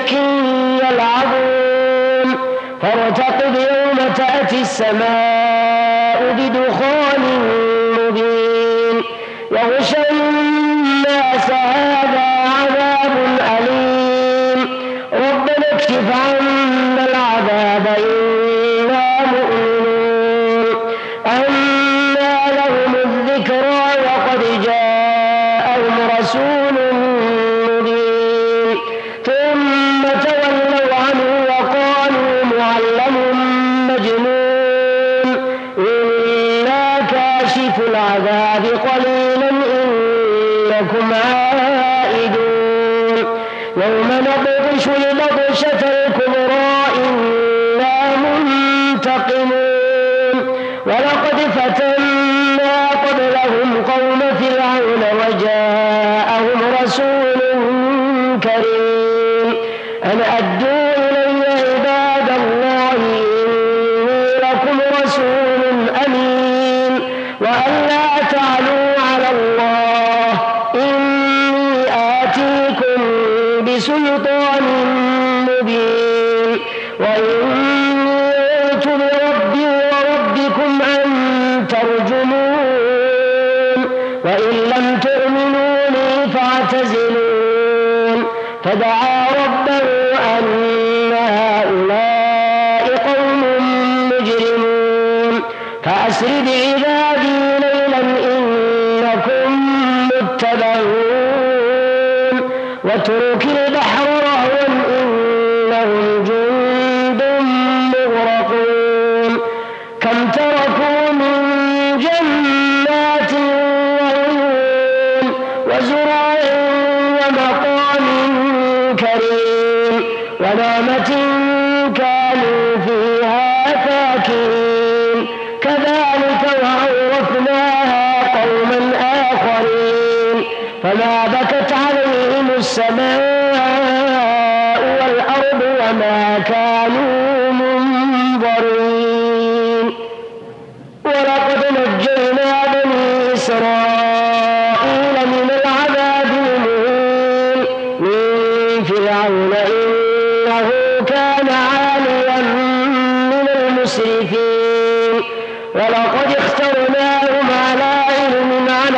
شك يلعبون فارتقب يوم تأتي السماء بدخان مبين. يغشى الناس هذا عذاب أليم. ربنا اكشف عنا العذاب إنا مؤمنون. أنا لهم الذكرى وقد جاءهم رسول كاشف العذاب قليلا إنكم عائدون. يوم نبطش البطشة الكبرى إنا منتقمون. ولقد فتنا بسلطان مبين. وإني عدت بربي وربكم أن ترجمون. وإن لم تؤمنوا لي فاعتزلون. فدعا ربه واترك البحر رهوا إنهم جند مغرقون. كم تركوا من جنات وعيون وزروع ومقام كريم ونعمة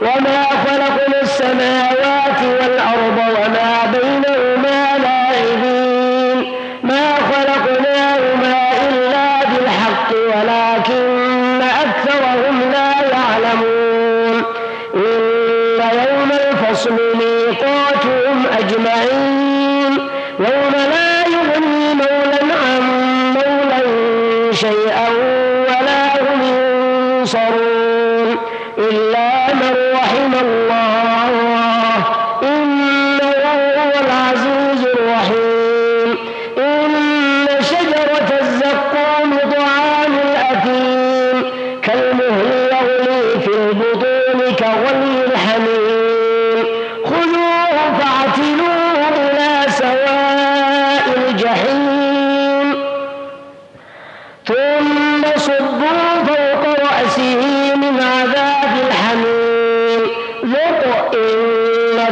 وما خلقنا السماوات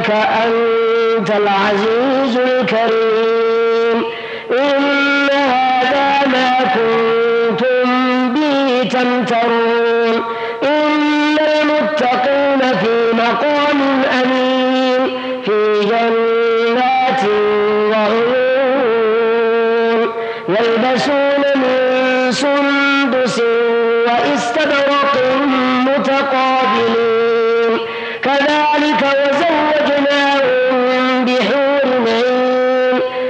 إنك أنت العزيز الكريم. إن هذا ما كنتم به تمترون. إن المتقين في مقام أمين. في جنات وعيون. يلبسون من سندس وإستبرق متقابلين.